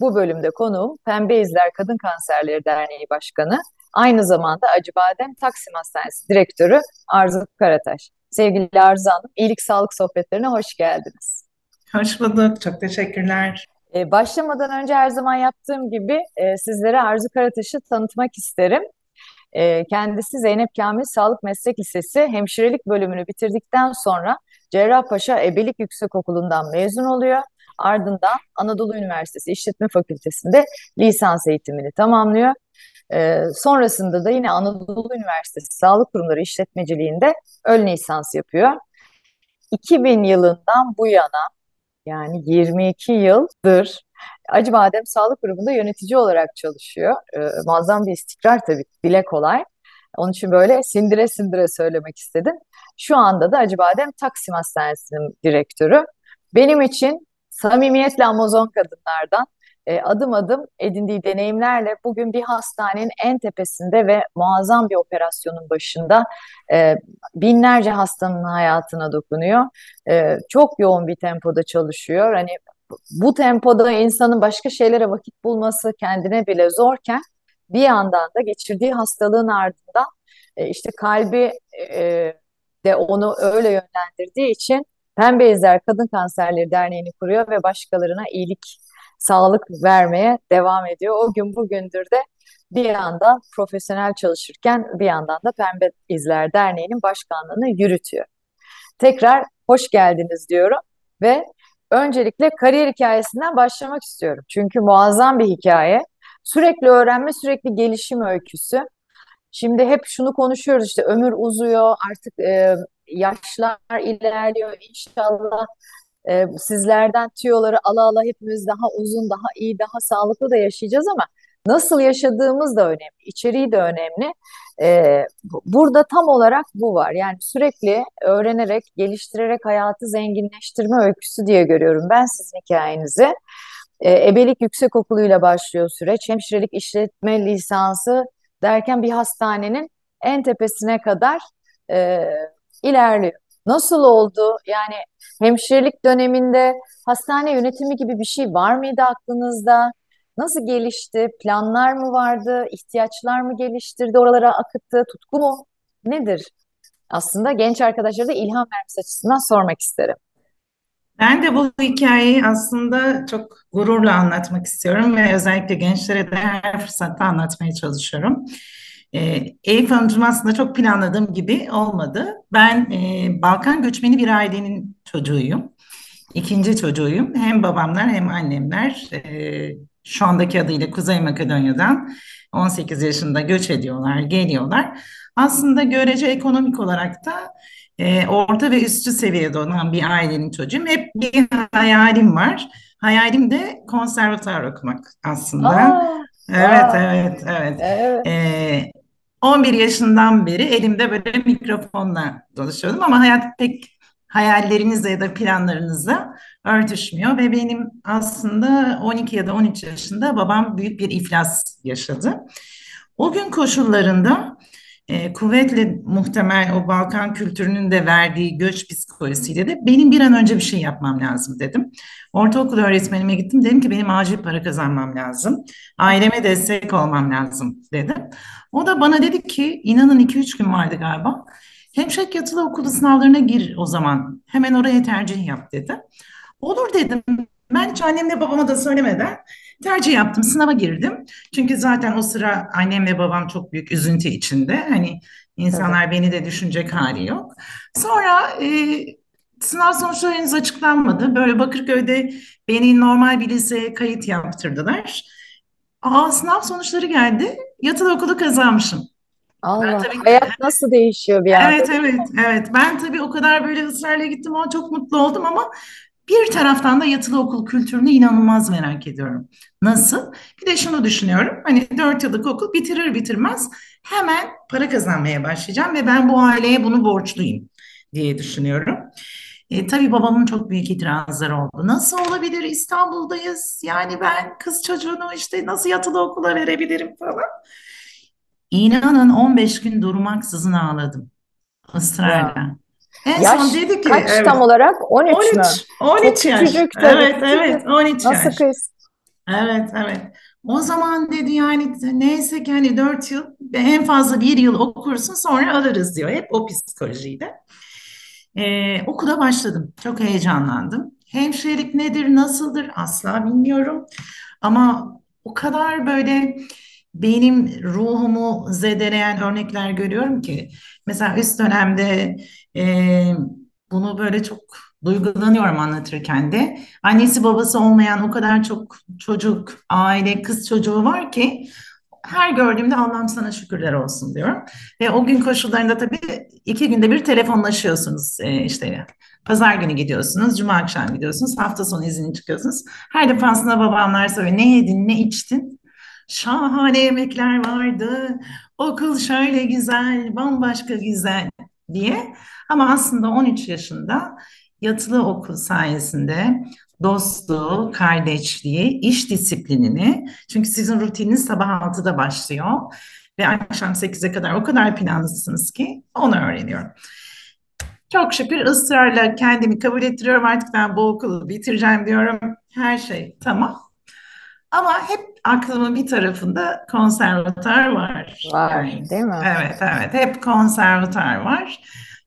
Bu bölümde konuğum Pembe İzler Kadın Kanserleri Derneği Başkanı, aynı zamanda Acıbadem Taksim Hastanesi Direktörü Arzu Karataş. Sevgili Arzu Hanım, İyilik Sağlık Sohbetlerine hoş geldiniz. Hoş bulduk, çok teşekkürler. Ee, başlamadan önce her zaman yaptığım gibi e, sizlere Arzu Karataş'ı tanıtmak isterim. E, kendisi Zeynep Kamil Sağlık Meslek Lisesi hemşirelik bölümünü bitirdikten sonra Cerrahpaşa Ebelik Yüksekokulu'ndan mezun oluyor. Ardından Anadolu Üniversitesi İşletme Fakültesi'nde lisans eğitimini tamamlıyor. Ee, sonrasında da yine Anadolu Üniversitesi Sağlık Kurumları İşletmeciliğinde ön lisans yapıyor. 2000 yılından bu yana yani 22 yıldır Acıbadem Sağlık Kurumu'nda yönetici olarak çalışıyor. Ee, muazzam bir istikrar tabii, dile kolay. Onun için böyle sindire sindire söylemek istedim. Şu anda da Acıbadem Taksim Hastanesi'nin direktörü. Benim için samimiyetle Amazon kadınlardan e, adım adım edindiği deneyimlerle bugün bir hastanenin en tepesinde ve muazzam bir operasyonun başında e, binlerce hastanın hayatına dokunuyor. E, çok yoğun bir tempoda çalışıyor. Hani bu tempoda insanın başka şeylere vakit bulması kendine bile zorken bir yandan da geçirdiği hastalığın ardından e, işte kalbi e, de onu öyle yönlendirdiği için Pembe İzler Kadın Kanserleri Derneği'ni kuruyor ve başkalarına iyilik, sağlık vermeye devam ediyor. O gün bugündür de bir yandan profesyonel çalışırken bir yandan da Pembe İzler Derneği'nin başkanlığını yürütüyor. Tekrar hoş geldiniz diyorum ve öncelikle kariyer hikayesinden başlamak istiyorum. Çünkü muazzam bir hikaye. Sürekli öğrenme, sürekli gelişim öyküsü. Şimdi hep şunu konuşuyoruz işte ömür uzuyor, artık e, yaşlar ilerliyor inşallah. E, sizlerden tüyoları ala ala hepimiz daha uzun, daha iyi, daha sağlıklı da yaşayacağız ama nasıl yaşadığımız da önemli, içeriği de önemli. E, burada tam olarak bu var. Yani sürekli öğrenerek, geliştirerek hayatı zenginleştirme öyküsü diye görüyorum ben sizin hikayenizi. E, ebelik yüksekokulu'yla başlıyor süreç. Hemşirelik işletme lisansı derken bir hastanenin en tepesine kadar e, ilerliyor. Nasıl oldu? Yani hemşirelik döneminde hastane yönetimi gibi bir şey var mıydı aklınızda? Nasıl gelişti? Planlar mı vardı? İhtiyaçlar mı geliştirdi? Oralara akıttı? Tutku mu? Nedir? Aslında genç arkadaşlara da ilham vermesi açısından sormak isterim. Ben de bu hikayeyi aslında çok gururla anlatmak istiyorum ve özellikle gençlere de her fırsatta anlatmaya çalışıyorum. E, Elif Hanımcığım aslında çok planladığım gibi olmadı. Ben e, Balkan göçmeni bir ailenin çocuğuyum. İkinci çocuğuyum. Hem babamlar hem annemler e, şu andaki adıyla Kuzey Makedonya'dan 18 yaşında göç ediyorlar, geliyorlar. Aslında görece ekonomik olarak da e, orta ve üstü seviyede olan bir ailenin çocuğuyum. Hep bir hayalim var. Hayalim de konservatuar okumak aslında. Aa, evet, aa, evet, evet, evet. E, 11 yaşından beri elimde böyle mikrofonla dolaşıyordum ama hayat pek hayallerinizle ya da planlarınızla örtüşmüyor ve benim aslında 12 ya da 13 yaşında babam büyük bir iflas yaşadı. O gün koşullarında e, kuvvetle muhtemel o Balkan kültürünün de verdiği göç psikolojisiyle de benim bir an önce bir şey yapmam lazım dedim. Ortaokul öğretmenime gittim dedim ki benim acil para kazanmam lazım. Aileme destek olmam lazım dedim. O da bana dedi ki inanın 2-3 gün vardı galiba. Hemşire yatılı okulu sınavlarına gir o zaman. Hemen oraya tercih yap dedi. Olur dedim. Ben hiç annemle babama da söylemeden tercih yaptım. Sınava girdim. Çünkü zaten o sıra annem ve babam çok büyük üzüntü içinde. Hani insanlar evet. beni de düşünecek hali yok. Sonra e, sınav sonuçları henüz açıklanmadı. Böyle Bakırköy'de beni normal bir liseye kayıt yaptırdılar. Aa, sınav sonuçları geldi. Yatılı okulu kazanmışım. Allah, tabii, hayat nasıl değişiyor bir anda? Evet, evet, evet. Ben tabii o kadar böyle ısrarla gittim ama çok mutlu oldum ama Bir taraftan da yatılı okul kültürünü inanılmaz merak ediyorum. Nasıl? Bir de şunu düşünüyorum. Hani dört yıllık okul bitirir bitirmez hemen para kazanmaya başlayacağım ve ben bu aileye bunu borçluyum diye düşünüyorum. E, tabii babamın çok büyük itirazları oldu. Nasıl olabilir İstanbul'dayız? Yani ben kız çocuğunu işte nasıl yatılı okula verebilirim falan. İnanın 15 gün durmaksızın ağladım. Israrla. En Yaş son dedi ki kaç evet, tam olarak? 13 mü? 13 13 Çok yaş. küçücük tabii. Evet evet 13 Nasıl yaş. kız? Evet evet. O zaman dedi yani neyse ki hani 4 yıl en fazla bir yıl okursun sonra alırız diyor. Hep o psikolojiydi. Ee, okula başladım. Çok heyecanlandım. Hemşirelik nedir, nasıldır asla bilmiyorum. Ama o kadar böyle benim ruhumu zedeleyen örnekler görüyorum ki. Mesela üst dönemde e, bunu böyle çok duygulanıyorum anlatırken de. Annesi babası olmayan o kadar çok çocuk, aile, kız çocuğu var ki her gördüğümde Allah'ım sana şükürler olsun diyorum. Ve o gün koşullarında tabii iki günde bir telefonlaşıyorsunuz e, işte. Pazar günü gidiyorsunuz, cuma akşam gidiyorsunuz, hafta sonu izinli çıkıyorsunuz. Her defasında babamlar soruyor ne yedin, ne içtin? Şahane yemekler vardı, okul şöyle güzel, bambaşka güzel diye. Ama aslında 13 yaşında yatılı okul sayesinde dostluğu, kardeşliği, iş disiplinini çünkü sizin rutininiz sabah 6'da başlıyor ve akşam 8'e kadar o kadar planlısınız ki onu öğreniyorum. Çok şükür ısrarla kendimi kabul ettiriyorum artık ben bu okulu bitireceğim diyorum. Her şey tamam. Ama hep aklımın bir tarafında konservatuar var. Var, Yani, değil mi? evet evet hep konservatuar var.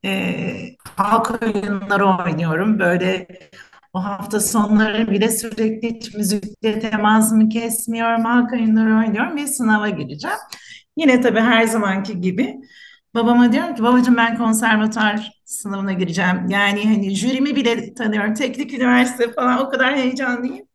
Ee, halk oyunları oynuyorum. Böyle o hafta sonları bile sürekli hiç müzikle temasımı kesmiyorum. Halk oyunları oynuyorum ve sınava gireceğim. Yine tabii her zamanki gibi babama diyorum ki babacığım ben konservatuar sınavına gireceğim. Yani hani jürimi bile tanıyorum. Teknik üniversite falan o kadar heyecanlıyım.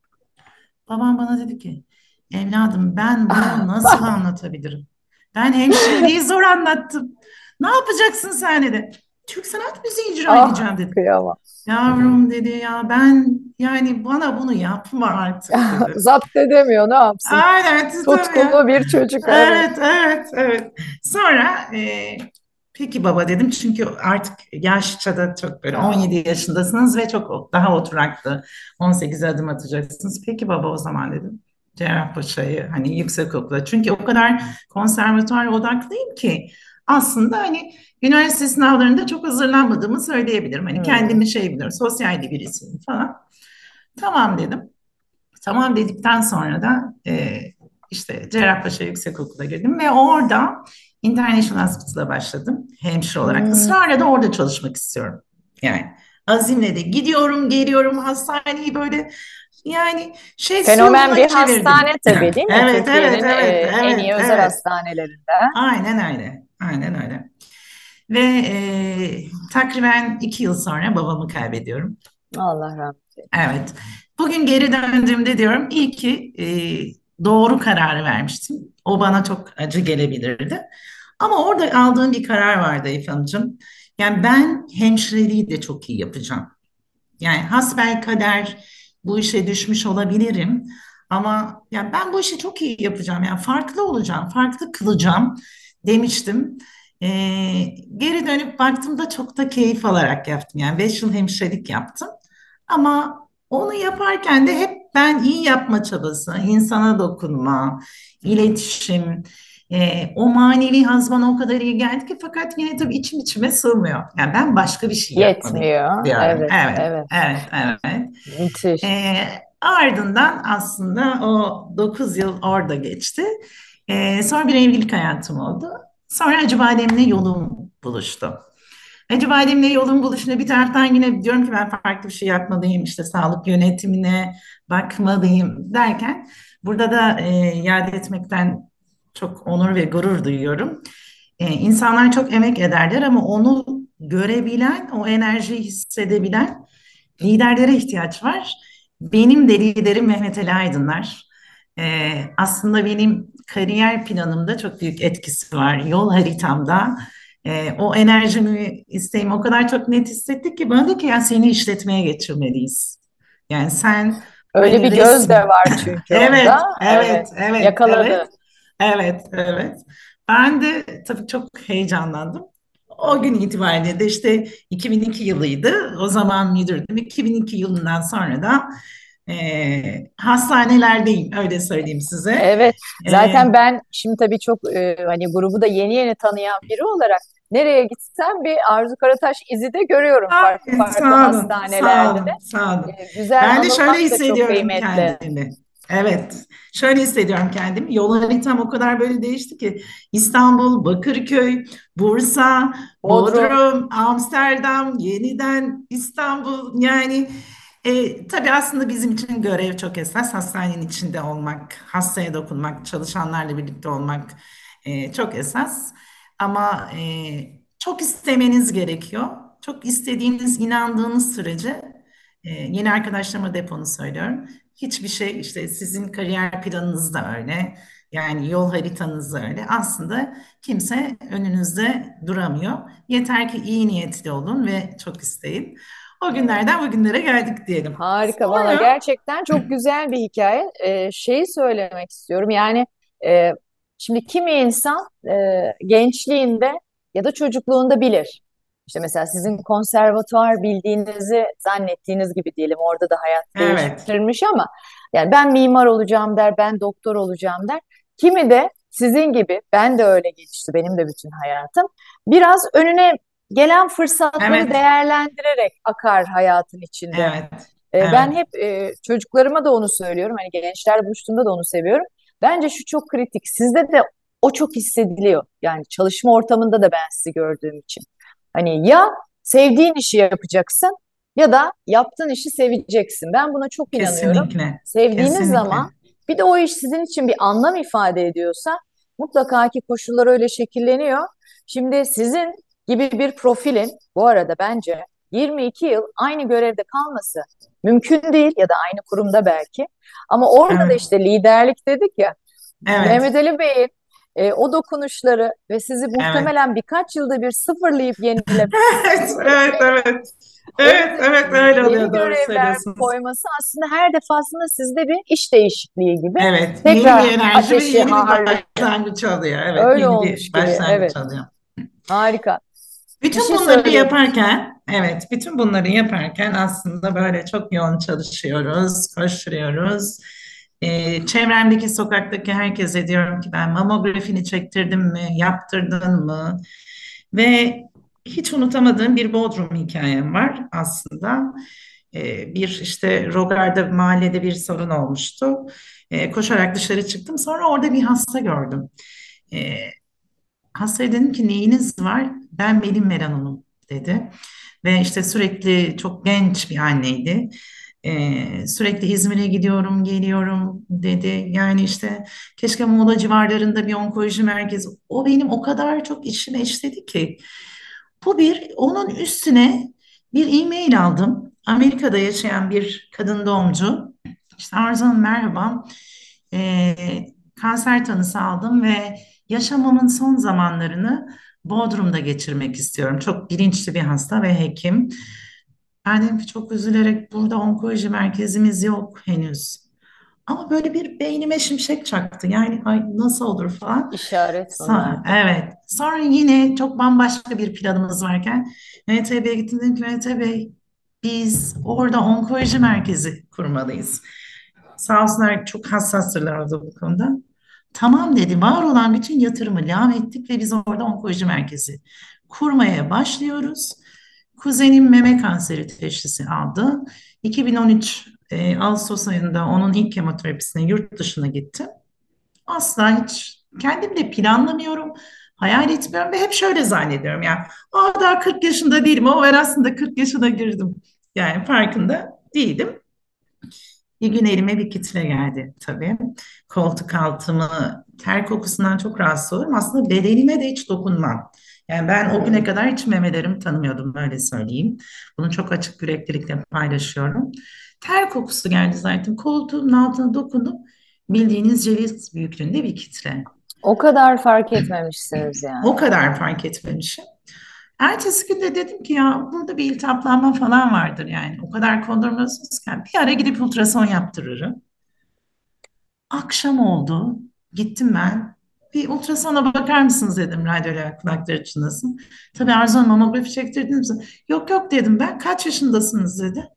Babam bana dedi ki evladım ben bunu nasıl anlatabilirim? Ben hemşireliği zor anlattım. Ne yapacaksın dedi. Türk sanat müziği icra Ah edeceğim dedi. kıyamam. Yavrum dedi ya ben yani bana bunu yapma artık dedi. Zapt edemiyor ne yapsın? Aynen tutamıyor. Tutkulu bir çocuk evet. Evet evet evet. Sonra e, peki baba dedim çünkü artık yaşça da çok böyle 17 yaşındasınız ve çok daha oturaklı 18'e adım atacaksınız. Peki baba o zaman dedim. Cerrahpaşa'yı hani yüksekokula çünkü o kadar konservatuar odaklıyım ki aslında hani üniversite sınavlarında çok hazırlanmadığımı söyleyebilirim. Hani Hmm. kendimi şey biliyorum, sosyal bir birisiyim falan. Tamam dedim. Tamam dedikten sonra da e, işte Cerrahpaşa Yüksekokulu'na girdim ve orada International Hospital'a başladım hemşire olarak. Hmm. Israrla da orada çalışmak istiyorum. Yani azimle de gidiyorum, geliyorum hastaneyi böyle yani şey Fenomen bir çevirdim. hastane tabii değil mi? Evet, Türkiye'nin evet, evet, e, en evet, iyi özel evet. hastanelerinde. Aynen öyle. Aynen öyle. Ve e, takriben iki yıl sonra babamı kaybediyorum. Allah rahmet eylesin. Evet. Bugün geri döndüğümde diyorum iyi ki e, doğru kararı vermiştim. O bana çok acı gelebilirdi. Ama orada aldığım bir karar vardı Elif Hanımcığım. Yani ben hemşireliği de çok iyi yapacağım. Yani hasbelkader bu işe düşmüş olabilirim. Ama yani ben bu işi çok iyi yapacağım. Yani farklı olacağım, farklı kılacağım demiştim. Ee, geri dönüp baktığımda çok da keyif alarak yaptım. Yani 5 yıl hemşirelik yaptım. Ama onu yaparken de hep ben iyi yapma çabası, insana dokunma, iletişim, e, o manevi haz bana o kadar iyi geldi ki fakat yine tabii içim içime sığmıyor. Yani ben başka bir şey Yetmiyor. Evet, Evet, evet. evet, evet. Müthiş. E, ardından aslında o 9 yıl orada geçti. E, sonra bir evlilik hayatım oldu. Sonra Acıbadem'le yolum buluştu. Acıbadem'le yolum buluşunda bir taraftan yine diyorum ki ben farklı bir şey yapmalıyım, işte sağlık yönetimine bakmalıyım derken burada da e, yad etmekten çok onur ve gurur duyuyorum. E, insanlar çok emek ederler ama onu görebilen, o enerjiyi hissedebilen liderlere ihtiyaç var. Benim de liderim Mehmet Ali Aydınlar. E, aslında benim kariyer planımda çok büyük etkisi var. Yol haritamda e, o enerjimi, isteğimi o kadar çok net hissettik ki bana dedi ki ya seni işletmeye geçirmeliyiz. Yani sen Öyle bir göz de var çünkü. Evet, evet, evet, evet, yakaladı. evet, evet. Ben de tabii çok heyecanlandım. O gün itibariyle de işte 2002 yılıydı. O zaman müdürdüm. 2002 yılından sonra da e, hastanelerdeyim, öyle söyleyeyim size. Evet, zaten ben şimdi tabii çok e, hani grubu da yeni yeni tanıyan biri olarak nereye gitsem bir Arzu Karataş izi de görüyorum farklı farklı sağ olun, sağ hastanelerde de. olun, sağ olun. E, güzel Ben de şöyle hissediyorum kendimi. Evet, şöyle hissediyorum kendimi. Yol haritam o kadar böyle değişti ki İstanbul, Bakırköy, Bursa, Bodrum. Bodrum, Amsterdam, yeniden İstanbul. Yani e, tabii aslında bizim için görev çok esas. Hastanenin içinde olmak, hastaya dokunmak, çalışanlarla birlikte olmak e, çok esas. Ama e, çok istemeniz gerekiyor. Çok istediğiniz, inandığınız sürece e, yeni arkadaşlarıma da hep onu söylüyorum. Hiçbir şey işte sizin kariyer planınız da öyle. Yani yol haritanız da öyle. Aslında kimse önünüzde duramıyor. Yeter ki iyi niyetli olun ve çok isteyin. O günlerden bugünlere geldik diyelim. Harika valla Sonra gerçekten çok güzel bir hikaye. Ee, şeyi söylemek istiyorum yani e, şimdi kimi insan e, gençliğinde ya da çocukluğunda bilir. İşte mesela sizin konservatuvar bildiğinizi zannettiğiniz gibi diyelim orada da hayat evet, değiştirmiş ama yani ben mimar olacağım der, ben doktor olacağım der. Kimi de sizin gibi ben de öyle gelişti benim de bütün hayatım. Biraz önüne gelen fırsatları evet, değerlendirerek akar hayatın içinde. evet, E, ben evet. hep e, çocuklarıma da onu söylüyorum. Hani gençler buluştuğumda da onu seviyorum. Bence şu çok kritik. Sizde de o çok hissediliyor. Yani çalışma ortamında da ben sizi gördüğüm için. Hani ya sevdiğin işi yapacaksın ya da yaptığın işi seveceksin. Ben buna çok inanıyorum. Kesinlikle, Sevdiğiniz zaman kesinlikle. bir de o iş sizin için bir anlam ifade ediyorsa mutlaka ki koşullar öyle şekilleniyor. Şimdi sizin gibi bir profilin bu arada bence 22 yıl aynı görevde kalması mümkün değil ya da aynı kurumda belki. Ama orada da Evet, işte liderlik dedik ya. evet, Mehmet Ali Bey'in e, o dokunuşları ve sizi evet. muhtemelen birkaç yılda bir sıfırlayıp yenilemesi, Evet, evet, yeni, evet. Evet, evet öyle yeni oluyor. Doğru görevler koyması aslında her defasında sizde bir iş değişikliği gibi Evet, yeni tekrar bir enerji ve yeni bir başlangıç oluyor. Evet, Öyle yeni bir gibi. başlangıç Evet, oluyor. harika. Bir Bütün şey bunları söylüyordum. yaparken, evet, bütün bunları yaparken aslında böyle çok yoğun çalışıyoruz, koşturuyoruz. Ee, çevremdeki sokaktaki herkese diyorum ki ben mamografini çektirdim mi, yaptırdın mı? Ve hiç unutamadığım bir Bodrum hikayem var aslında. Ee, bir işte Rogar'da mahallede bir sorun olmuştu. Ee, koşarak dışarı çıktım. Sonra orada bir hasta gördüm. Ee, hastaya dedim ki neyiniz var? Ben benim Hanım dedi. Ve işte sürekli çok genç bir anneydi. Ee, sürekli İzmir'e gidiyorum, geliyorum dedi. Yani işte keşke Muğla civarlarında bir onkoloji merkezi. O benim o kadar çok içime işledi ki. Bu bir, onun üstüne bir e-mail aldım. Amerika'da yaşayan bir kadın doğumcu. İşte Arzu Hanım merhaba. Ee, kanser tanısı aldım ve yaşamamın son zamanlarını Bodrum'da geçirmek istiyorum. Çok bilinçli bir hasta ve hekim. Ki çok üzülerek burada onkoloji merkezimiz yok henüz. Ama böyle bir beynime şimşek çaktı. Yani ay nasıl olur falan. İşaret da. evet. Sonra yine çok bambaşka bir planımız varken MTB'ye gittim dedim ki MT Bey biz orada onkoloji merkezi kurmalıyız. Sağ olsunlar çok hassastırlar orada bu konuda. Tamam dedi. Var olan bütün yatırımı lağv ettik ve biz orada onkoloji merkezi kurmaya başlıyoruz. Kuzenim meme kanseri teşhisi aldı. 2013 e, Ağustos ayında onun ilk kemoterapisine yurt dışına gittim. Asla hiç kendim de planlamıyorum, hayal etmiyorum ve hep şöyle zannediyorum. Yani Aa, daha 40 yaşında değilim ama ben aslında 40 yaşına girdim. Yani farkında değilim. Bir gün elime bir kitle geldi tabii. Koltuk altımı ter kokusundan çok rahatsız olurum. Aslında bedenime de hiç dokunmam. Yani ben o güne kadar hiç memelerimi tanımıyordum öyle söyleyeyim. Bunu çok açık yüreklilikle paylaşıyorum. Ter kokusu geldi zaten. Koltuğumun altına dokundum. Bildiğiniz ceviz büyüklüğünde bir kitle. O kadar fark etmemişsiniz O yani. kadar fark etmemişim. Ertesi gün de dedim ki ya burada bir iltihaplanma falan vardır yani. O kadar kondurmuyorsunuzken bir ara gidip ultrason yaptırırım. Akşam oldu. Gittim ben. Bir ultrasona bakar mısınız dedim radyoyla kulakları çınlasın. Tabii Arzu Hanım mamografi çektirdiniz mi? Yok yok dedim ben. Kaç yaşındasınız dedi.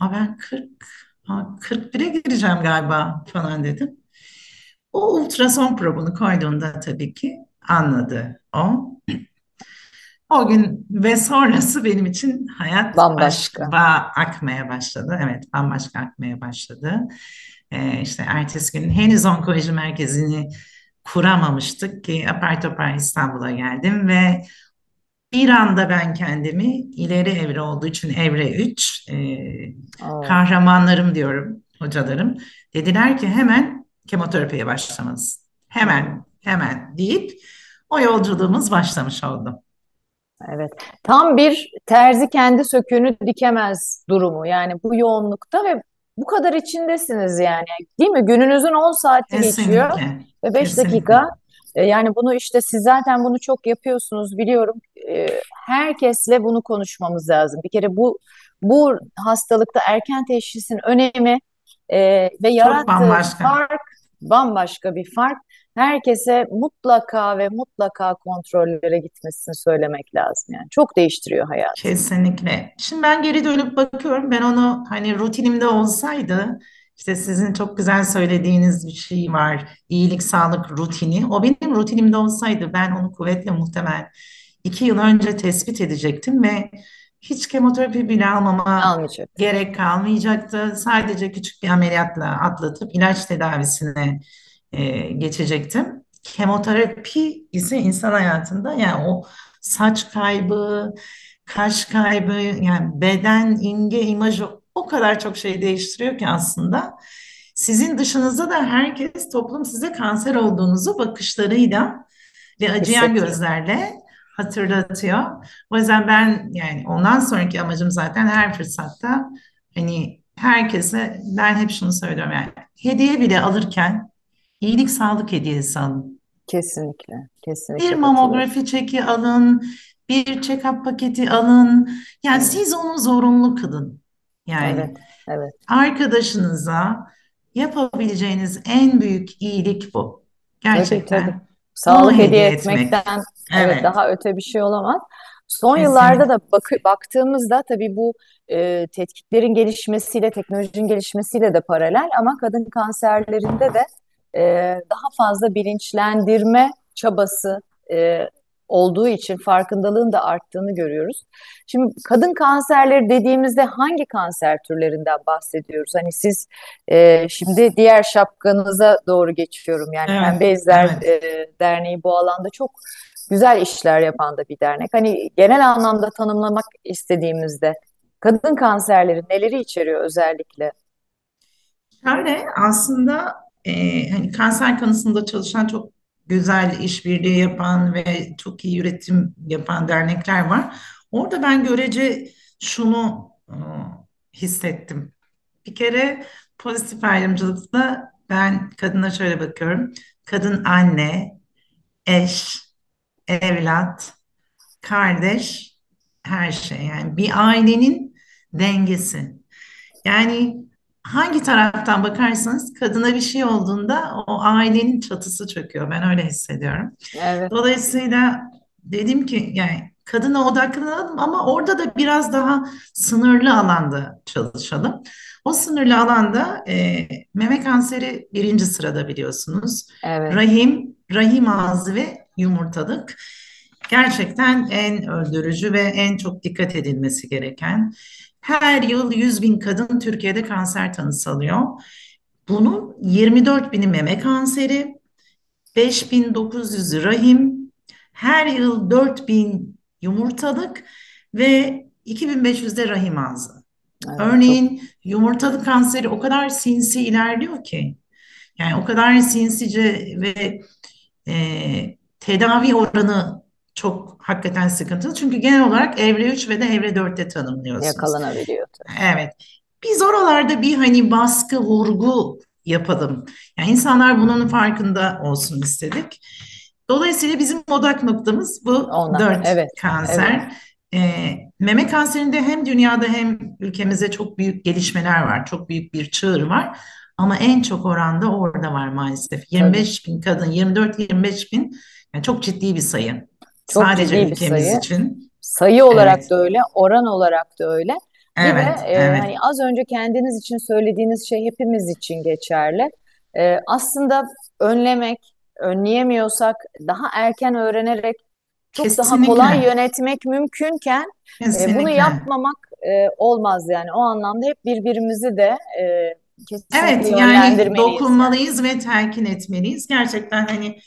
Aa, ben 40, ha, 41'e gireceğim galiba falan dedim. O ultrason probunu koyduğunda tabii ki anladı o. O gün ve sonrası benim için hayat Bambaşka. başka akmaya başladı. Evet, bambaşka akmaya başladı. Ee, işte ertesi gün henüz onkoloji merkezini kuramamıştık ki apar topar İstanbul'a geldim ve bir anda ben kendimi ileri evre olduğu için evre 3 e, kahramanlarım diyorum hocalarım. Dediler ki hemen kemoterapiye başlamalısın. Hemen hemen deyip o yolculuğumuz başlamış oldu. evet. Tam bir terzi kendi söküğünü dikemez durumu. Yani bu yoğunlukta ve bu kadar içindesiniz yani. Değil mi? Gününüzün 10 saati geçiyor Kesinlikle, ve 5 kesinlikle. dakika. E, Yani bunu işte siz zaten bunu çok yapıyorsunuz biliyorum. E, Herkesle bunu konuşmamız lazım. Bir kere bu bu hastalıkta erken teşhisin önemi e, ve yarattığı bambaşka. fark bambaşka bir fark. Herkese mutlaka ve mutlaka kontrollere gitmesini söylemek lazım yani. Çok değiştiriyor hayatı. Kesinlikle. Şimdi ben geri dönüp bakıyorum. Ben onu hani rutinimde olsaydı işte sizin çok güzel söylediğiniz bir şey var. İyilik, sağlık rutini. O benim rutinimde olsaydı ben onu kuvvetle muhtemel iki yıl önce tespit edecektim ve hiç kemoterapi bile almama Almayacak. gerek kalmayacaktı. Sadece küçük bir ameliyatla atlatıp ilaç tedavisine e, geçecektim. Kemoterapi ise insan hayatında yani o saç kaybı, kaş kaybı, yani beden, imge, imajı o kadar çok şey değiştiriyor ki aslında. Sizin dışınızda da herkes toplum size kanser olduğunuzu bakışlarıyla ve acıyan gözlerle hatırlatıyor. O yüzden ben yani ondan sonraki amacım zaten her fırsatta hani herkese ben hep şunu söylüyorum yani hediye bile alırken iyilik sağlık hediyesi alın. Kesinlikle. Bir Kesinlikle katılıyorum. mamografi çeki alın, bir check-up paketi alın. Yani Evet. siz onu zorunlu kılın. Yani Evet. Evet. arkadaşınıza yapabileceğiniz en büyük iyilik bu. Tabii tabii. Gerçekten onu Sağlık hediye hediye etmek. etmekten evet Evet, daha öte bir şey olamaz. Son yıllarda kesinlikle. da bakı, baktığımızda tabii bu e, tetkiklerin gelişmesiyle, teknolojinin gelişmesiyle de paralel ama kadın kanserlerinde de e, daha fazla bilinçlendirme çabası e, olduğu için farkındalığın da arttığını görüyoruz. Şimdi kadın kanserleri dediğimizde hangi kanser türlerinden bahsediyoruz? Hani siz e, şimdi diğer şapkanıza doğru geçiyorum. Yani Evet, Pembe İzler evet. e, Derneği bu alanda çok güzel işler yapan da bir dernek. Hani genel anlamda tanımlamak istediğimizde kadın kanserleri neleri içeriyor özellikle? Şöyle aslında e, hani kanser konusunda çalışan çok güzel işbirliği yapan ve çok iyi üretim yapan dernekler var. Orada ben görece şunu e, hissettim. Bir kere pozitif ayrımcılıkla ben kadına şöyle bakıyorum. Kadın anne, eş, evlat, kardeş, her şey. Yani bir ailenin dengesi. Yani hangi taraftan bakarsanız kadına bir şey olduğunda o ailenin çatısı çöküyor. Ben öyle hissediyorum. Evet, Dolayısıyla dedim ki yani kadına odaklanalım ama orada da biraz daha sınırlı alanda çalışalım. O sınırlı alanda e, meme kanseri birinci sırada biliyorsunuz. evet. Rahim, rahim ağzı ve yumurtalık gerçekten en öldürücü ve en çok dikkat edilmesi gereken. Her yıl 100 bin kadın Türkiye'de kanser tanısı alıyor. Bunun 24 bini meme kanseri, 5900 rahim, her yıl 4000 yumurtalık ve 2500 de rahim ağzı. Evet, çok Örneğin yumurtalık kanseri o kadar sinsi ilerliyor ki, yani o kadar sinsice ve e, tedavi oranı çok hakikaten sıkıntılı. Çünkü genel olarak evre 3 ve de evre 4'te tanımlıyorsunuz. yakalanabiliyor. Evet. Biz oralarda bir hani baskı, vurgu yapalım. Yani insanlar bunun farkında olsun istedik. Dolayısıyla bizim odak noktamız bu Onlar. dört Evet. kanser. Evet. Ee, meme kanserinde hem dünyada hem ülkemizde çok büyük gelişmeler var. Çok büyük bir çığır var. Ama en çok oranda orada var maalesef. 25 bin kadın, 24-25 bin yani çok ciddi bir sayı. Çok Sadece ülkemiz sayı. için. Sayı olarak Evet, da öyle, oran olarak da öyle. Bir de evet, e, evet. hani az önce kendiniz için söylediğiniz şey hepimiz için geçerli. E, aslında önlemek, önleyemiyorsak daha erken öğrenerek çok daha kolay Kesinlikle, yönetmek mümkünken e, bunu kesinlikle. yapmamak e, olmaz yani. O anlamda hep birbirimizi de e, kesinlikle Evet, yani. dokunmalıyız ve telkin etmeliyiz. Gerçekten hani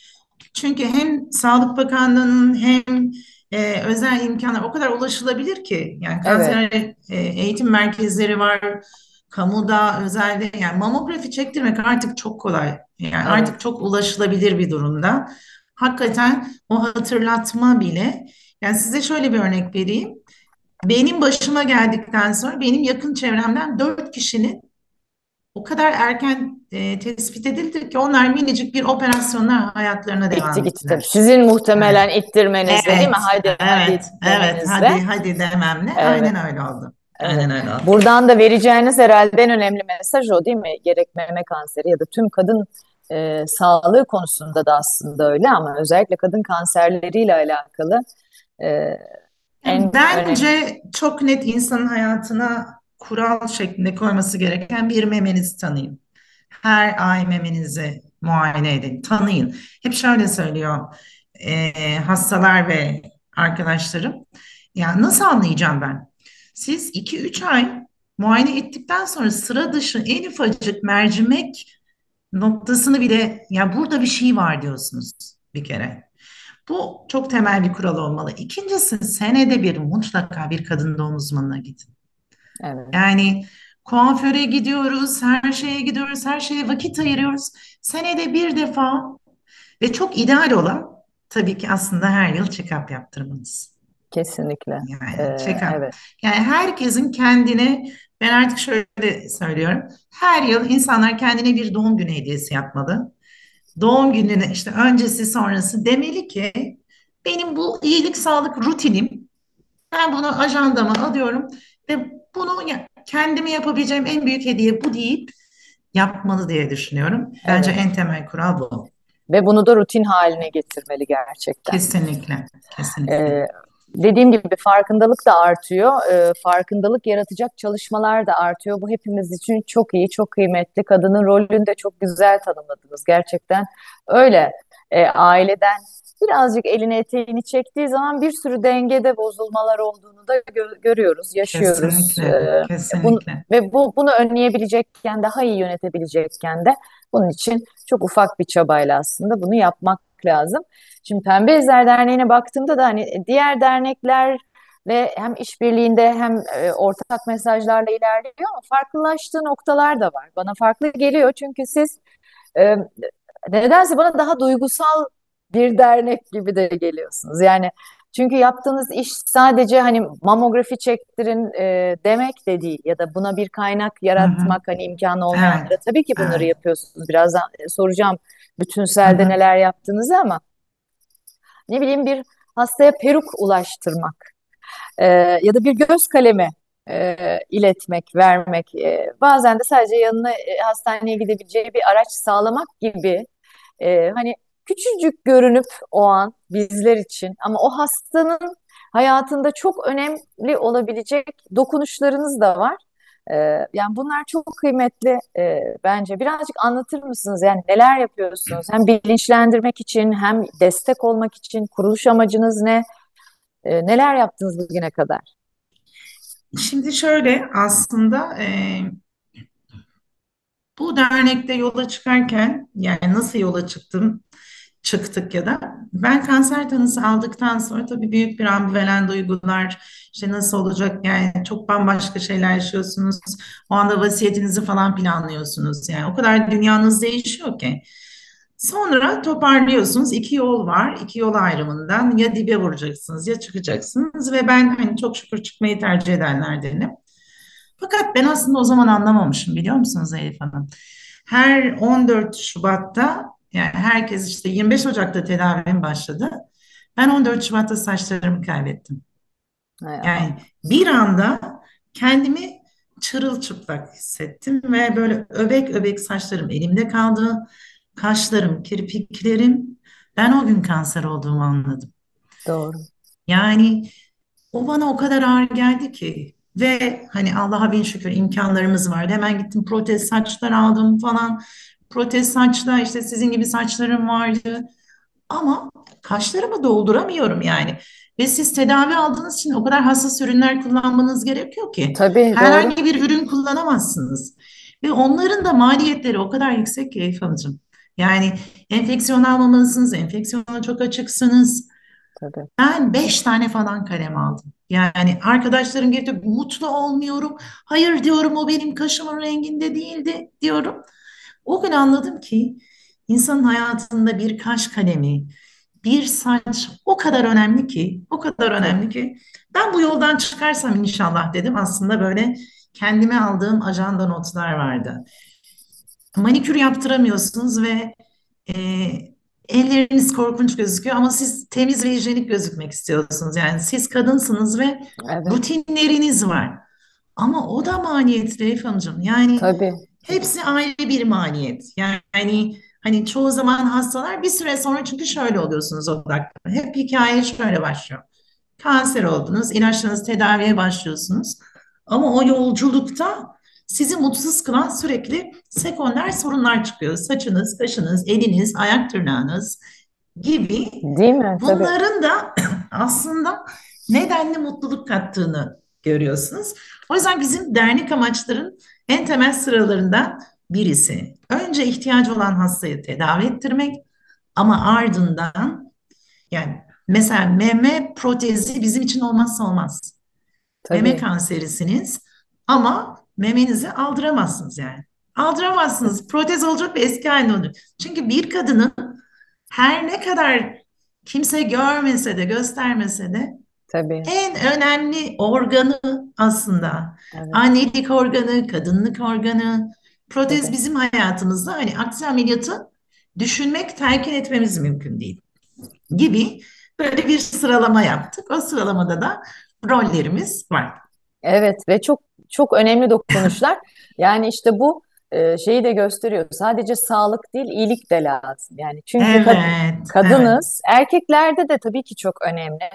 çünkü hem Sağlık Bakanlığı'nın hem e, özel imkanlar o kadar ulaşılabilir ki. Yani Evet, kanser e, eğitim merkezleri var, kamuda, özelde. Yani mamografi çektirmek artık çok kolay. Yani evet. artık çok ulaşılabilir bir durumda. Hakikaten o hatırlatma bile. Yani size şöyle bir örnek vereyim. Benim başıma geldikten sonra benim yakın çevremden dört kişinin o kadar erken e, tespit edildi ki onlar minicik bir operasyonla hayatlarına devam gitti tabii. ettiler. Sizin Evet, muhtemelen ittirmenizle değil mi? evet, Hadi evet, evet. Hadi, hadi dememle. Evet, Aynen öyle oldu. evet. Aynen öyle oldu. Buradan da vereceğiniz herhalde en önemli mesaj o değil mi? Gerek meme kanseri ya da tüm kadın e, sağlığı konusunda da aslında öyle ama özellikle kadın kanserleriyle alakalı e, en Yani önemli. bence çok net insanın hayatına kural şeklinde koyması gereken bir memenizi tanıyın. Her ay memenizi muayene edin, tanıyın. Hep şöyle söylüyor e, hastalar ve arkadaşlarım. Ya nasıl anlayacağım ben? Siz 2-3 ay muayene ettikten sonra sıra dışı en ufacık mercimek noktasını bile ya burada bir şey var diyorsunuz bir kere. Bu çok temel bir kural olmalı. İkincisi senede bir mutlaka bir kadın doğum uzmanına gidin. Evet, Yani kuaföre gidiyoruz, her şeye gidiyoruz, her şeye vakit ayırıyoruz. Senede bir defa ve çok ideal olan tabii ki aslında her yıl check-up yaptırmanız. kesinlikle. Yani E, check-up. evet, Yani herkesin kendine, ben artık şöyle söylüyorum. Her yıl insanlar kendine bir doğum günü hediyesi yapmalı. Doğum gününe işte öncesi sonrası demeli ki benim bu iyilik sağlık rutinim. Ben bunu ajandama alıyorum ve bunu ya- kendime yapabileceğim en büyük hediye bu deyip yapmalı diye düşünüyorum. Bence evet. en temel kural bu. Ve bunu da rutin haline getirmeli gerçekten. Kesinlikle, kesinlikle. Ee, dediğim gibi farkındalık da artıyor. Ee, farkındalık yaratacak çalışmalar da artıyor. Bu hepimiz için çok iyi, çok kıymetli. Kadının rolünü de çok güzel tanımladınız. Gerçekten öyle. Ee, aileden birazcık elini eteğini çektiği zaman bir sürü dengede bozulmalar olduğunu da gö- görüyoruz, yaşıyoruz. Kesinlikle, Ee, kesinlikle. ve bu bunu önleyebilecekken, daha iyi yönetebilecekken de bunun için çok ufak bir çabayla aslında bunu yapmak lazım. Şimdi Pembe İzler Derneği'ne baktığımda da hani diğer derneklerle hem işbirliğinde hem e, ortak mesajlarla ilerliyor ama farklılaştığı noktalar da var. Bana farklı geliyor çünkü siz e, nedense bana daha duygusal bir dernek gibi de geliyorsunuz. Yani çünkü yaptığınız iş sadece hani mamografi çektirin e, demek de değil ya da buna bir kaynak yaratmak hani imkanı olmayanlara Evet, tabii ki bunları evet. yapıyorsunuz. Birazdan e, soracağım bütünselde hı. neler yaptığınızı ama ne bileyim bir hastaya peruk ulaştırmak e, ya da bir göz kalemi e, iletmek, vermek, e, bazen de sadece yanına e, hastaneye gidebileceği bir araç sağlamak gibi e, hani küçücük görünüp o an bizler için ama o hastanın hayatında çok önemli olabilecek dokunuşlarınız da var. E, yani bunlar çok kıymetli e, bence. Birazcık anlatır mısınız? Yani neler yapıyorsunuz? Hem bilinçlendirmek için hem destek olmak için kuruluş amacınız ne? E, neler yaptınız bugüne kadar? Şimdi şöyle aslında e, bu dernekte yola çıkarken yani nasıl yola çıktım çıktık ya da. Ben kanser tanısı aldıktan sonra tabii büyük bir ambivalen duygular işte nasıl olacak yani çok bambaşka şeyler yaşıyorsunuz. O anda vasiyetinizi falan planlıyorsunuz yani. O kadar dünyanız değişiyor ki. Sonra toparlıyorsunuz iki yol var iki yol ayrımından. Ya dibe vuracaksınız ya çıkacaksınız ve ben hani çok şükür çıkmayı tercih edenlerdenim. Fakat ben aslında o zaman anlamamışım biliyor musunuz Elif Hanım? Her 14 Şubat'ta Yani herkes işte 25 Ocak'ta tedavim başladı. Ben 14 Şubat'ta saçlarımı kaybettim. Hay Allah. Yani bir anda kendimi çırılçıplak hissettim ve böyle öbek öbek saçlarım elimde kaldı. Kaşlarım, kirpiklerim. Ben o gün kanser olduğumu anladım. Doğru. Yani o bana o kadar ağır geldi ki ve hani Allah'a bin şükür imkanlarımız vardı. Hemen gittim protez saçlar aldım falan. Protez saçla işte sizin gibi saçlarım vardı. Ama kaşlarımı dolduramıyorum yani. Ve siz tedavi aldığınız için o kadar hassas ürünler kullanmanız gerekiyor ki Tabii doğru. herhangi bir ürün kullanamazsınız. Ve onların da maliyetleri o kadar yüksek ki Elif Hanımcığım. Yani enfeksiyon almamalısınız, enfeksiyona çok açıksınız. Tabii. Ben beş tane falan kalem aldım. Yani arkadaşlarım gelip mutlu olmuyorum. Hayır diyorum o benim kaşımın renginde değildi diyorum. O gün anladım ki insanın hayatında bir kaş kalemi, bir saç o kadar önemli ki, o kadar önemli ki. Ben bu yoldan çıkarsam inşallah dedim. Aslında böyle kendime aldığım ajanda notlar vardı. Manikür yaptıramıyorsunuz ve e, elleriniz korkunç gözüküyor ama siz temiz ve hijyenik gözükmek istiyorsunuz. Yani siz kadınsınız ve Evet. rutinleriniz var. Ama o da maliyetli Elif Hanımcığım. Yani Tabii. Tabii. hepsi ayrı bir maliyet. Yani hani çoğu zaman hastalar bir süre sonra çünkü şöyle oluyorsunuz odaklı. Hep hikaye şöyle başlıyor. Kanser oldunuz, ilaçlarınız tedaviye başlıyorsunuz. Ama o yolculukta sizi mutsuz kılan sürekli sekonder sorunlar çıkıyor. Saçınız, kaşınız, eliniz, ayak tırnağınız gibi Değil mi? Tabii. bunların da aslında nedenli mutluluk kattığını görüyorsunuz. O yüzden bizim dernek amaçların en temel sıralarından birisi. Önce ihtiyacı olan hastayı tedavi ettirmek ama ardından yani mesela meme protezi bizim için olmazsa olmaz. Meme Tabii. kanserisiniz ama memenizi aldıramazsınız yani. Aldıramazsınız. Protez olacak ve eski haline olacak. Çünkü bir kadının her ne kadar kimse görmese de göstermese de Tabii. en önemli organı aslında Evet. annelik organı, kadınlık organı. Protez Tabii. bizim hayatımızda hani aksi ameliyatı düşünmek, telkin etmemiz mümkün değil gibi böyle bir sıralama yaptık. O sıralamada da rollerimiz var. Evet ve çok çok önemli dokunuşlar. Yani işte bu e, şeyi de gösteriyor. Sadece sağlık değil, iyilik de lazım. Yani çünkü kad- Evet, evet, kadınız, erkeklerde de tabii ki çok önemli.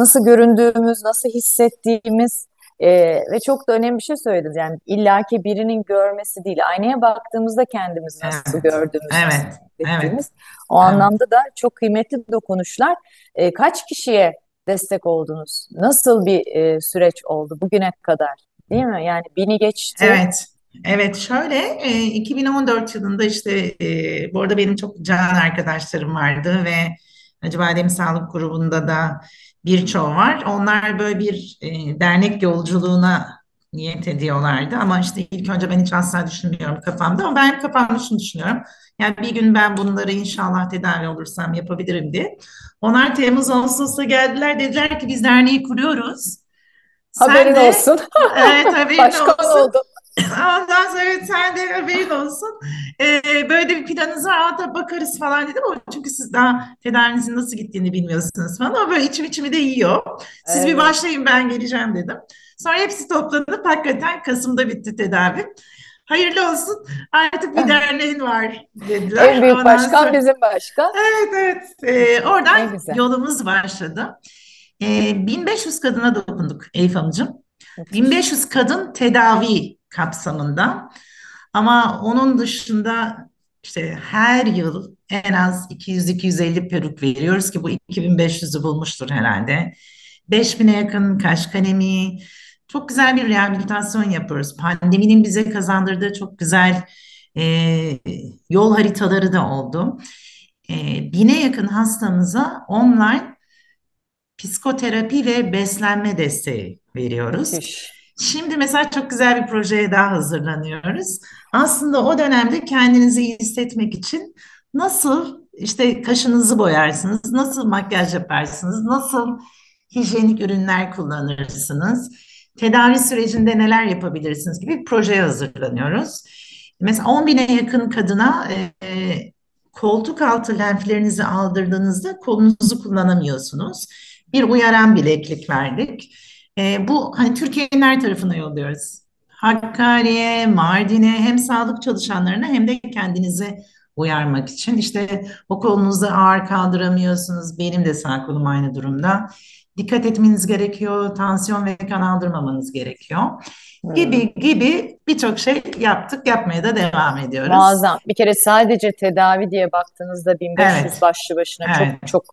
Nasıl göründüğümüz, nasıl hissettiğimiz e, ve çok da önemli bir şey söylediniz. Yani illaki birinin görmesi değil. Aynaya baktığımızda kendimizi nasıl evet, gördüğümüz, nasıl evet, evet, hissettiğimiz. O evet. anlamda da çok kıymetli dokunuşlar. E, kaç kişiye destek oldunuz? Nasıl bir e, süreç oldu bugüne kadar? Değil mi? Yani bini geçti. Evet, evet şöyle e, 2014 yılında işte bu arada benim çok can arkadaşlarım vardı ve Acıbadem Sağlık Grubu'nda da birçoğu var. Onlar böyle bir e, dernek yolculuğuna niyet ediyorlardı ama işte ilk önce ben hiç asla düşünmüyorum kafamda ama ben kafamda şunu düşünüyorum. Yani bir gün ben bunları inşallah tedavi olursam yapabilirim diye. Onlar Temmuz Ağustos'ta geldiler dediler ki biz derneği kuruyoruz. Sen Haberin de olsun. evet haberin Başkan olsun. oldum. Ondan sonra sen de haberin olsun. Ee, böyle bir planınız var. Tabii bakarız falan dedim ama çünkü siz daha tedavinizin nasıl gittiğini bilmiyorsunuz falan ama böyle içim içimi de yiyor. Siz bir Evet. başlayın ben geleceğim dedim. Sonra hepsi toplanıp hakikaten Kasım'da bitti tedavi. Hayırlı olsun artık bir derneğin var En dediler. büyük Ondan başkan sonra bizim başkan. evet evet Ee, oradan yolumuz başladı. Ee, 1500 kadına dokunduk Elif Hanımcığım. Müthiş. 1500 kadın tedavi kapsamında ama onun dışında işte her yıl en az 200-250 peruk veriyoruz ki bu 2500'ü bulmuştur herhalde. 5000'e yakın kaş kalemi. Çok güzel bir rehabilitasyon yapıyoruz. Pandeminin bize kazandırdığı çok güzel e, yol haritaları da oldu. E, bine yakın hastamıza online psikoterapi ve beslenme desteği veriyoruz. Müthiş. Şimdi mesela çok güzel bir projeye daha hazırlanıyoruz. Aslında o dönemde kendinizi iyi hissetmek için nasıl işte kaşınızı boyarsınız, nasıl makyaj yaparsınız, nasıl hijyenik ürünler kullanırsınız, tedavi sürecinde neler yapabilirsiniz gibi bir projeye hazırlanıyoruz. Mesela 10 bine yakın kadına e, koltuk altı lenflerinizi aldırdığınızda kolunuzu kullanamıyorsunuz. Bir uyaran bileklik verdik. E, bu hani Türkiye'nin her tarafına yolluyoruz. Hakkari'ye, Mardin'e hem sağlık çalışanlarına hem de kendinize uyarmak için. İşte o kolunuzu ağır kaldıramıyorsunuz. Benim de sağ kolum aynı durumda. Dikkat etmeniz gerekiyor. Tansiyon ve kan aldırmamanız gerekiyor. Gibi gibi birçok şey yaptık. Yapmaya da devam ediyoruz. Muazzam. Bir kere sadece tedavi diye baktığınızda 1500 Evet, başlı başına evet, çok çok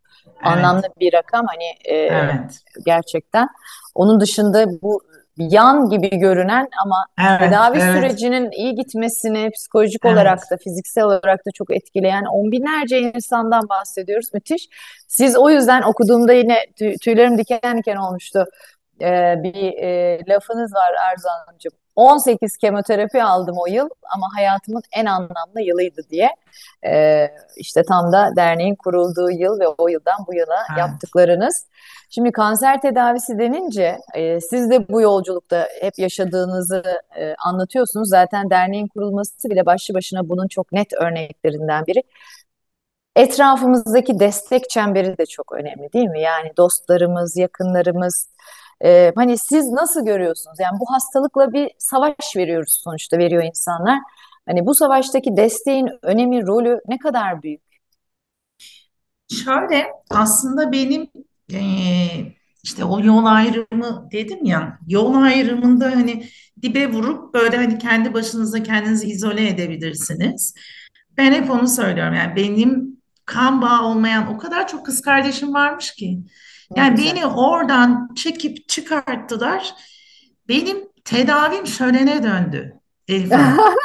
anlamlı bir rakam. Hani e, evet, gerçekten. Onun dışında bu yan gibi görünen ama evet, tedavi evet, sürecinin iyi gitmesini psikolojik evet. olarak da fiziksel olarak da çok etkileyen on binlerce insandan bahsediyoruz. Müthiş. Siz o yüzden okuduğumda yine tüy- tüylerim diken diken olmuştu. Ee, bir e, lafınız var Arzu Hanımcığım. 18 kemoterapi aldım o yıl ama hayatımın en anlamlı yılıydı diye. Ee, işte tam da derneğin kurulduğu yıl ve o yıldan bu yana Evet. yaptıklarınız. Şimdi kanser tedavisi denince e, siz de bu yolculukta hep yaşadığınızı e, anlatıyorsunuz. Zaten derneğin kurulması bile başlı başına bunun çok net örneklerinden biri. Etrafımızdaki destek çemberi de çok önemli değil mi? Yani dostlarımız, yakınlarımız. E, hani siz nasıl görüyorsunuz? Yani bu hastalıkla bir savaş veriyoruz sonuçta veriyor insanlar. Hani bu savaştaki desteğin önemi, rolü ne kadar büyük? Şöyle aslında benim eee, işte o yol ayrımı dedim ya yol ayrımında hani dibe vurup böyle hani kendi başınıza kendinizi izole edebilirsiniz. Ben hep onu söylüyorum yani benim kan bağı olmayan o kadar çok kız kardeşim varmış ki. Yani beni oradan çekip çıkarttılar. Benim tedavim şölene döndü Hanım.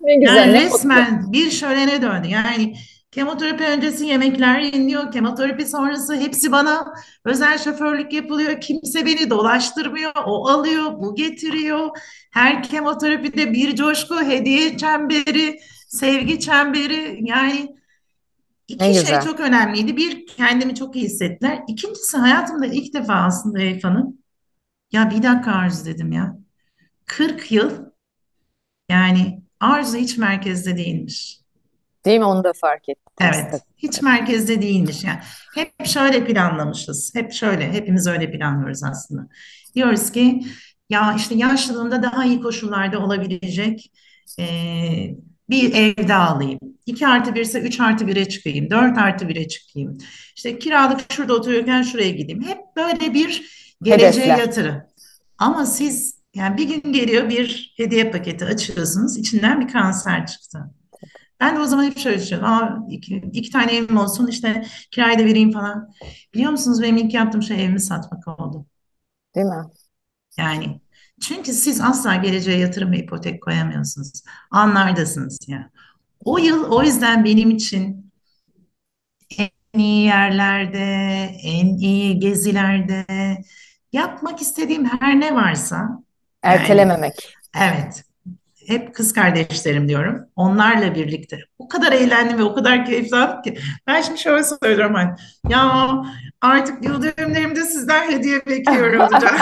Ne güzel, Yani ne mutlu. resmen bir şölene döndü. Yani kemoterapi öncesi yemekler yeniliyor, kemoterapi sonrası hepsi bana özel şoförlük yapılıyor. Kimse beni dolaştırmıyor, o alıyor, bu getiriyor. Her kemoterapide bir coşku, hediye çemberi, sevgi çemberi. Yani Ne iki şey güzel. çok önemliydi. Bir, kendimi çok iyi hissettiler. İkincisi hayatımda ilk defa aslında Elif Hanım, ya bir dakika Arzu dedim ya. 40 yıl yani Arzu hiç merkezde değilmiş. Değil mi? Onu da fark tabii. Evet, hiç merkezde değilmiş yani. Hep şöyle planlamışız. Hep şöyle, hepimiz öyle planlıyoruz aslında. Diyoruz ki ya işte yaşlılığımda daha iyi koşullarda olabilecek eee, bir evde alayım. 2 artı 1 ise 3 artı 1'e çıkayım. 4 artı 1'e çıkayım. İşte kiralık şurada oturuyorken şuraya gideyim. Hep böyle bir geleceğe Hedefler. yatırım. Ama siz yani bir gün geliyor bir hediye paketi açıyorsunuz. içinden bir kanser çıktı. Ben de o zaman hep şöyle düşünüyorum. Aa, iki, iki tane evim olsun işte kirayı da vereyim falan. Biliyor musunuz benim ilk yaptığım şey evimi satmak oldu. Değil mi? Yani çünkü siz asla geleceğe yatırım ve ipotek koyamıyorsunuz. Anlardasınız ya. O yıl o yüzden benim için en iyi yerlerde, en iyi gezilerde yapmak istediğim her ne varsa yani Ertelememek. evet hep kız kardeşlerim diyorum. Onlarla birlikte. O kadar eğlendim ve o kadar keyif aldım ki. Ben şimdi şöyle söylüyorum hani. Ya artık yıl dönümlerimde sizden hediye bekliyorum hocam.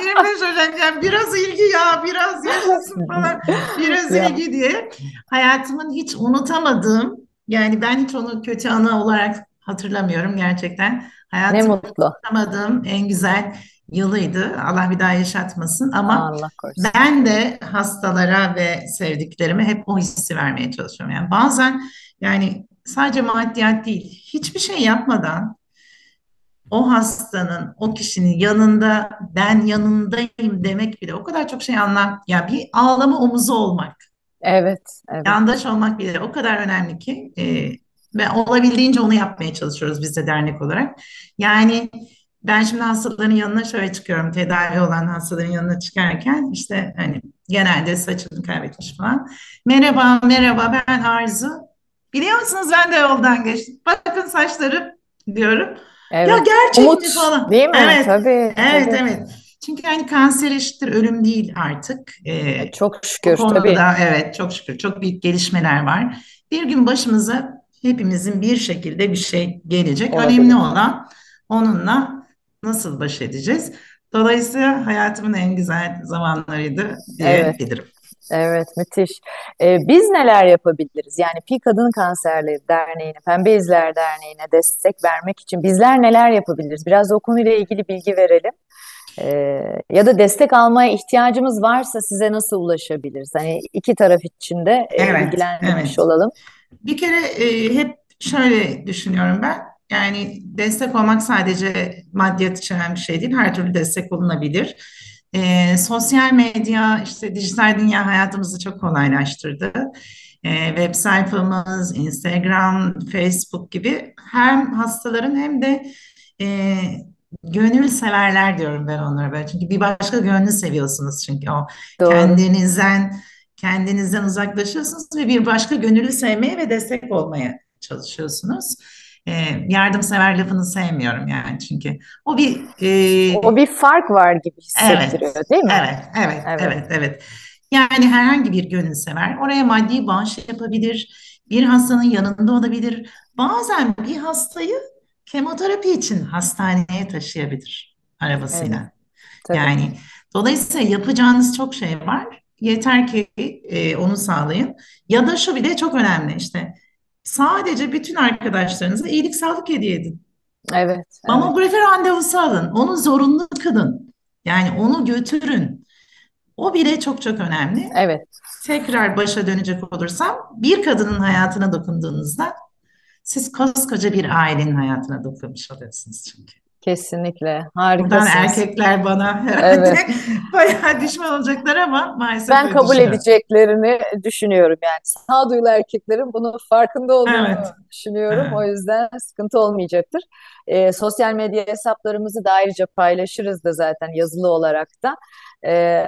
25 Ocak yani biraz ilgi ya biraz yaşasın falan. Biraz ilgi diye. Hayatımın hiç unutamadığım yani ben hiç onu kötü anı olarak hatırlamıyorum gerçekten. mutlu. unutamadığım en güzel yılıydı. Allah bir daha yaşatmasın ama Allah korusun. ben de hastalara ve sevdiklerime hep o hissi vermeye çalışıyorum. Yani bazen yani sadece maddiyat değil, hiçbir şey yapmadan o hastanın, o kişinin yanında ben yanındayım demek bile o kadar çok şey anlam. Ya bir ağlama omuzu olmak, Evet, evet. yandaş olmak bile o kadar önemli ki e, ve olabildiğince onu yapmaya çalışıyoruz biz de dernek olarak. Yani ben şimdi hastaların yanına şöyle çıkıyorum. Tedavi olan hastaların yanına çıkarken işte hani genelde saçını kaybetmiş falan. Merhaba, merhaba ben Arzu. Biliyor musunuz ben de yoldan geçtim. Bakın saçlarım diyorum. Ya Evet. gerçek Umut mi falan. değil mi? Evet, Tabii, evet, tabii. evet. Çünkü yani kanser eşittir ölüm değil artık. E, Ee, Çok bu şükür konuda tabii. evet çok şükür çok büyük gelişmeler var. Bir gün başımıza hepimizin bir şekilde bir şey gelecek. Önemli Olabilir. olan onunla nasıl baş edeceğiz. Dolayısıyla hayatımın en güzel zamanlarıydı Evet. diyebilirim. Evet, müthiş. Ee, biz neler yapabiliriz? Yani Pi Kadın Kanserleri Derneği'ne, Pembe İzler Derneği'ne destek vermek için bizler neler yapabiliriz? Biraz o konuyla ilgili bilgi verelim. Ee, ya da destek almaya ihtiyacımız varsa size nasıl ulaşabiliriz? Hani iki taraf için de e, Evet, bilgilendirmiş evet. olalım. Bir kere e, hep şöyle düşünüyorum ben. Yani destek olmak sadece maddiyat içeren bir şey değil. Her türlü destek olunabilir. E, sosyal medya, işte dijital dünya hayatımızı çok kolaylaştırdı. E, web sayfamız, Instagram, Facebook gibi hem hastaların hem de e, gönül severler diyorum ben onlara böyle. Çünkü bir başka gönlü seviyorsunuz çünkü o Doğru. kendinizden kendinizden uzaklaşıyorsunuz ve bir başka gönüllü sevmeye ve destek olmaya çalışıyorsunuz. E, yardımsever lafını sevmiyorum yani çünkü o bir O e, bir fark var gibi evet, hissettiriyor, değil mi? evet, evet, Evet, evet, evet. Yani herhangi bir gönülsever oraya maddi bağış yapabilir, bir hastanın yanında olabilir. Bazen bir hastayı kemoterapi için hastaneye taşıyabilir evet, arabasıyla. tabii. Yani dolayısıyla yapacağınız çok şey var. Yeter ki e, onu sağlayın. Ya da şu bile çok önemli işte. Sadece bütün arkadaşlarınıza iyilik sağlık hediye edin. Evet, evet, Mamografi randevusu alın. Onu zorunlu kılın. Yani onu götürün. O bile çok çok önemli. evet. Tekrar başa dönecek olursam bir kadının hayatına dokunduğunuzda siz koskoca bir ailenin hayatına dokunmuş oluyorsunuz çünkü. Kesinlikle. Buradan Harikasınız. erkekler bana herhalde Evet. bayağı düşman olacaklar ama maalesef Ben kabul edeceklerini düşünüyorum yani. Sağduyulu erkeklerin bunun farkında olduğunu Evet, düşünüyorum. O evet, yüzden sıkıntı olmayacaktır. Ee, sosyal medya hesaplarımızı da ayrıca paylaşırız da zaten yazılı olarak da. Ee,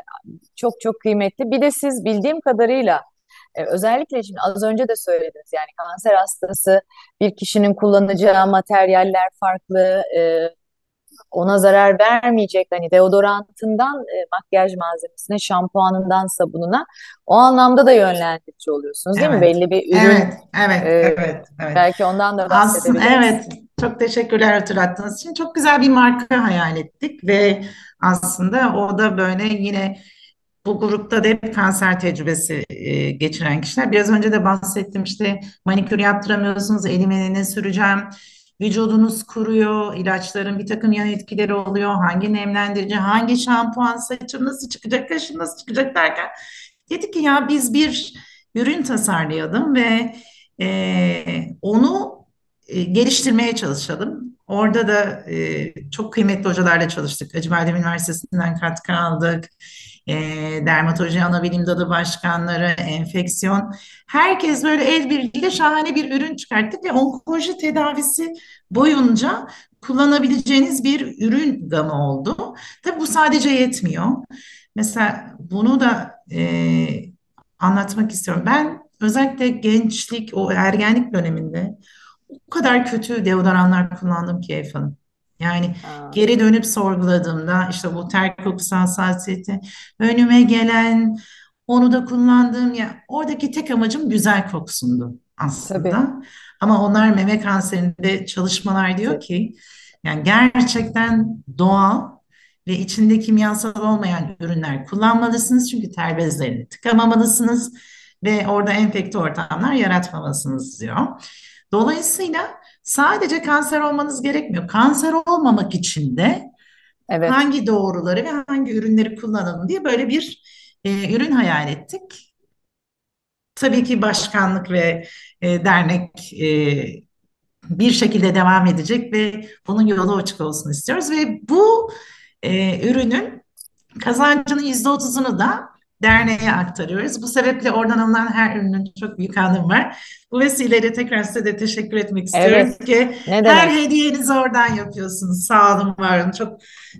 çok çok kıymetli. Bir de siz bildiğim kadarıyla e, özellikle şimdi az önce de söylediniz yani kanser hastası bir kişinin kullanacağı materyaller farklı, e, ona zarar vermeyecek hani deodorantından e, makyaj malzemesine, şampuanından sabununa o anlamda da yönlendirici oluyorsunuz değil mi? evet, Belli bir ürün evet, evet, e, evet, evet. belki ondan da Aslında bahsedebiliriz. evet, çok teşekkürler hatırlattığınız için. Çok güzel bir marka hayal ettik ve aslında o da böyle yine Bu grupta da hep kanser tecrübesi e, geçiren kişiler. Biraz önce de bahsettim işte manikür yaptıramıyorsunuz, elime ne süreceğim, vücudunuz kuruyor, ilaçların bir takım yan etkileri oluyor, hangi nemlendirici, hangi şampuan, saçım nasıl çıkacak, kaşım nasıl çıkacak derken dedik ki ya biz bir ürün tasarlayalım ve e, onu e, geliştirmeye çalışalım. Orada da e, çok kıymetli hocalarla çalıştık. Acıbadem Üniversitesi'nden katkı aldık e, dermatoloji anabilim dalı başkanları, enfeksiyon. Herkes böyle el birliğiyle şahane bir ürün çıkarttık ve onkoloji tedavisi boyunca kullanabileceğiniz bir ürün gamı oldu. Tabii bu sadece yetmiyor. Mesela bunu da e, anlatmak istiyorum. Ben özellikle gençlik, o ergenlik döneminde o kadar kötü deodoranlar kullandım ki Hanım. Yani Aa, geri dönüp sorguladığımda işte bu ter kokusu hassasiyeti önüme gelen onu da kullandığım ya oradaki tek amacım güzel kokusundu tabii. aslında. Ama onlar meme kanserinde çalışmalar diyor ki yani gerçekten doğal ve içinde kimyasal olmayan ürünler kullanmalısınız. Çünkü ter bezlerini tıkamamalısınız ve orada enfekte ortamlar yaratmamalısınız diyor. Dolayısıyla sadece kanser olmanız gerekmiyor. Kanser olmamak için de Evet, hangi doğruları ve hangi ürünleri kullanalım diye böyle bir e, ürün hayal ettik. Tabii ki başkanlık ve e, dernek e, bir şekilde devam edecek ve bunun yolu açık olsun istiyoruz ve bu e, ürünün kazancının yüzde otuzunu da derneğe aktarıyoruz. Bu sebeple oradan alınan her ürünün çok büyük anlamı var. Bu vesileyle tekrar size de teşekkür etmek istiyorum evet. ki Ne her hediyenizi oradan yapıyorsunuz. Sağ olun, var olun. Çok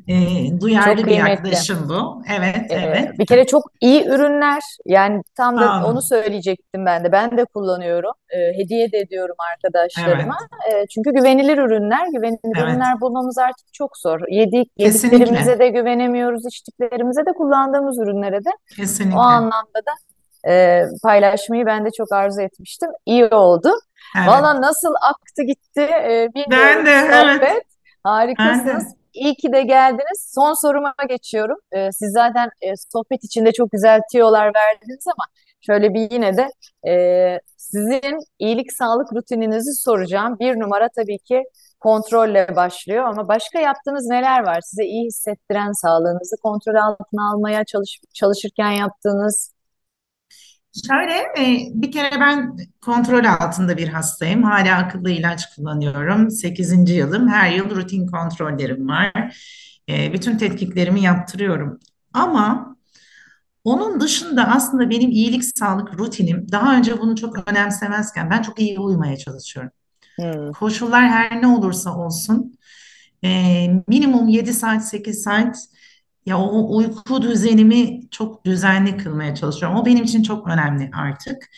e, Çok duyarlı bir kıymetli. yaklaşım bu. Evet, Ee, evet. bir kere çok iyi ürünler yani tam da Sağ onu söyleyecektim ben de ben de kullanıyorum Ee, hediye de ediyorum arkadaşlarıma Evet, Ee, çünkü güvenilir ürünler güvenilir evet. ürünler bulmamız artık çok zor yedik yediklerimize Kesinlikle, de güvenemiyoruz içtiklerimize de kullandığımız ürünlere de o kesinlikle. anlamda da e, paylaşmayı ben de çok arzu etmiştim iyi oldu Evet. valla nasıl aktı gitti e, Ben bilmiyorum de, evet. sohbet Ben harikasınız de. iyi ki de geldiniz. Son soruma geçiyorum. Ee, siz zaten e, sohbet içinde çok güzel tüyolar verdiniz ama şöyle bir yine de e, sizin iyilik sağlık rutininizi soracağım. Bir numara tabii ki kontrolle başlıyor ama başka yaptığınız neler var? Size iyi hissettiren, sağlığınızı kontrol altına almaya çalış, çalışırken yaptığınız. Şöyle, e, bir kere ben kontrol altında bir hastayım. Hala akıllı ilaç kullanıyorum. Sekizinci yılım. Her yıl rutin kontrollerim var. E, bütün tetkiklerimi yaptırıyorum. Ama onun dışında aslında benim iyilik sağlık rutinim daha önce bunu çok önemsemezken ben çok iyi uyumaya çalışıyorum. Hmm, Koşullar her ne olursa olsun e, minimum 7 saat 8 saat ya o uyku düzenimi çok düzenli kılmaya çalışıyorum. O benim için çok önemli artık.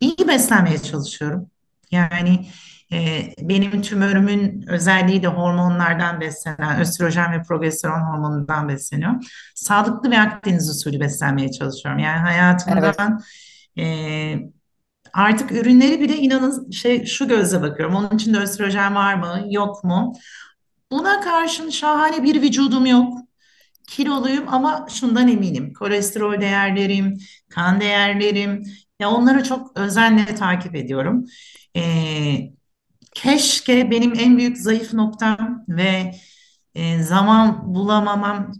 İyi beslenmeye çalışıyorum. Yani e, benim tümörümün özelliği de hormonlardan beslenen östrojen ve progesteron hormonundan besleniyor. Sağlıklı ve Akdeniz usulü beslenmeye çalışıyorum. Yani evet, hayatımdan e, artık ürünleri bile inanın şey şu gözle bakıyorum. Onun içinde östrojen var mı, yok mu? Buna karşın şahane bir vücudum yok. Kiloluyum ama şundan eminim. Kolesterol değerlerim, kan değerlerim, ya onları çok özenle takip ediyorum. Ee, keşke benim en büyük zayıf noktam ve e, zaman bulamamam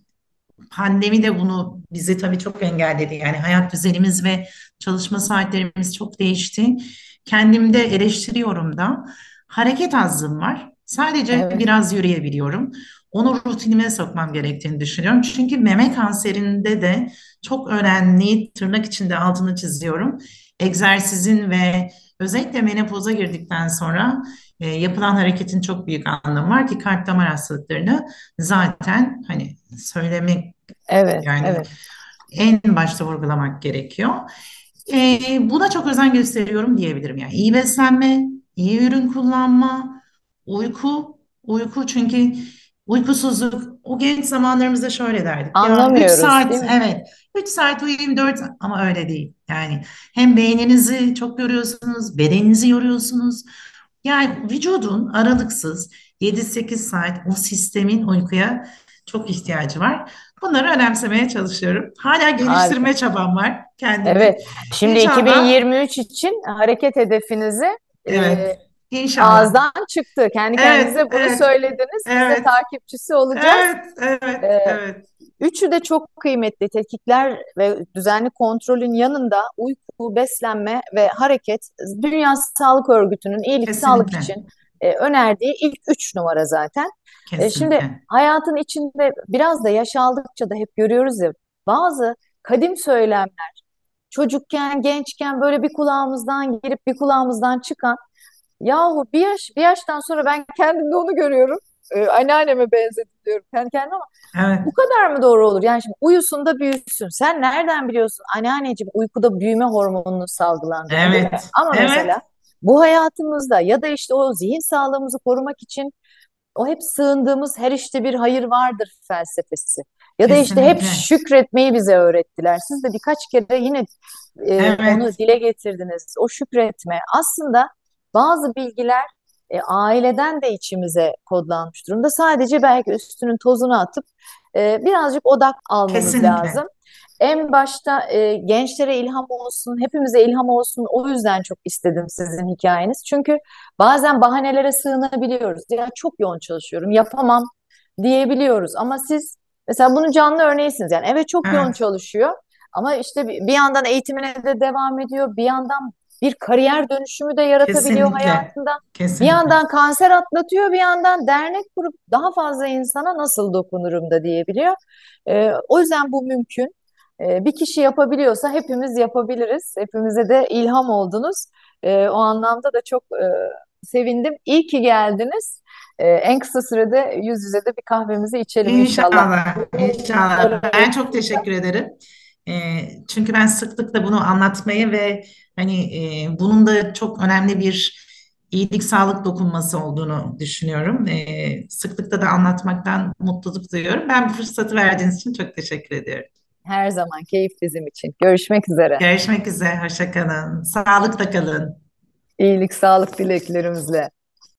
Pandemi de bunu bizi tabii çok engelledi. Yani hayat düzenimiz ve çalışma saatlerimiz çok değişti. Kendimde eleştiriyorum da. Hareket azlığım var. Sadece evet, biraz yürüyebiliyorum. Onu rutinime sokmam gerektiğini düşünüyorum. Çünkü meme kanserinde de çok önemli, tırnak içinde altını çiziyorum. Egzersizin ve özellikle menopoza girdikten sonra e, yapılan hareketin çok büyük anlamı var ki kalp damar hastalıklarını zaten hani söylemek evet, yani evet. en başta vurgulamak gerekiyor. Ee, buna çok özen gösteriyorum diyebilirim. Yani iyi beslenme, iyi ürün kullanma, uyku, uyku çünkü uykusuzluk o genç zamanlarımızda şöyle derdik. Ya 3 Anlamıyoruz, değil saat mi? evet 3 saat uyuyayım 4 ama öyle değil. Yani hem beyninizi çok yoruyorsunuz, bedeninizi yoruyorsunuz. Yani vücudun aralıksız 7-8 saat o sistemin uykuya çok ihtiyacı var. Bunları önemsemeye çalışıyorum. Hala Harika. geliştirme çabam var kendimi. Evet. Şimdi İnşallah, 2023 için hareket hedefinizi e, evet, inşallah. ağızdan çıktı. Kendi Evet, kendinize bunu evet, söylediniz. Biz de evet, takipçisi olacağız. evet, evet, E, evet. üçü de çok kıymetli. Tetkikler ve düzenli kontrolün yanında uyku, beslenme ve hareket Dünya Sağlık Örgütü'nün iyilik sağlık Kesinlikle, için e, önerdiği ilk üç numara zaten. E, şimdi hayatın içinde biraz da yaş aldıkça da hep görüyoruz ya bazı kadim söylemler çocukken, gençken böyle bir kulağımızdan girip bir kulağımızdan çıkan yahu bir yaş bir yaştan sonra ben kendimde onu görüyorum. Ee, anneanneme benzedim diyorum kendi kendime ama Evet, bu kadar mı doğru olur? Yani şimdi uyusun da büyüsün. Sen nereden biliyorsun anneanneciğim uykuda büyüme hormonunun salgılandığını evet, Ama mesela evet. Bu hayatımızda ya da işte o zihin sağlığımızı korumak için o hep sığındığımız her işte bir hayır vardır felsefesi. Ya da işte hep Kesinlikle. şükretmeyi bize öğrettiler. Siz de birkaç kere yine e, onu Evet, dile getirdiniz. O şükretme. Aslında bazı bilgiler e, aileden de içimize kodlanmış durumda. Sadece belki üstünün tozunu atıp e, birazcık odak almamız lazım. En başta e, gençlere ilham olsun, hepimize ilham olsun. O yüzden çok istedim sizin hikayeniz. Çünkü bazen bahanelere sığınabiliyoruz. Ya çok yoğun çalışıyorum, yapamam diyebiliyoruz. Ama siz mesela bunun canlı örneğisiniz. Yani evet çok yoğun Evet, çalışıyor. Ama işte bir bir yandan eğitimine de devam ediyor. Bir yandan bir kariyer dönüşümü de yaratabiliyor kesinlikle, hayatında. Bir kesinlikle. yandan kanser atlatıyor, bir yandan dernek kurup daha fazla insana nasıl dokunurum da diyebiliyor. Ee, o yüzden bu mümkün. Ee, bir kişi yapabiliyorsa hepimiz yapabiliriz. Hepimize de ilham oldunuz. Ee, o anlamda da çok e, sevindim. İyi ki geldiniz. Ee, en kısa sürede yüz yüze de bir kahvemizi içelim inşallah. İnşallah, inşallah. Ben çok teşekkür ederim. Çünkü ben sıklıkla bunu anlatmayı ve hani e, bunun da çok önemli bir iyilik sağlık dokunması olduğunu düşünüyorum. Sıklıkla da anlatmaktan mutluluk duyuyorum. Ben bu fırsatı verdiğiniz için çok teşekkür ediyorum. Her zaman keyif bizim için. Görüşmek üzere. Görüşmek üzere, hoşça kalın. Sağlıkla kalın. İyilik, sağlık dileklerimizle.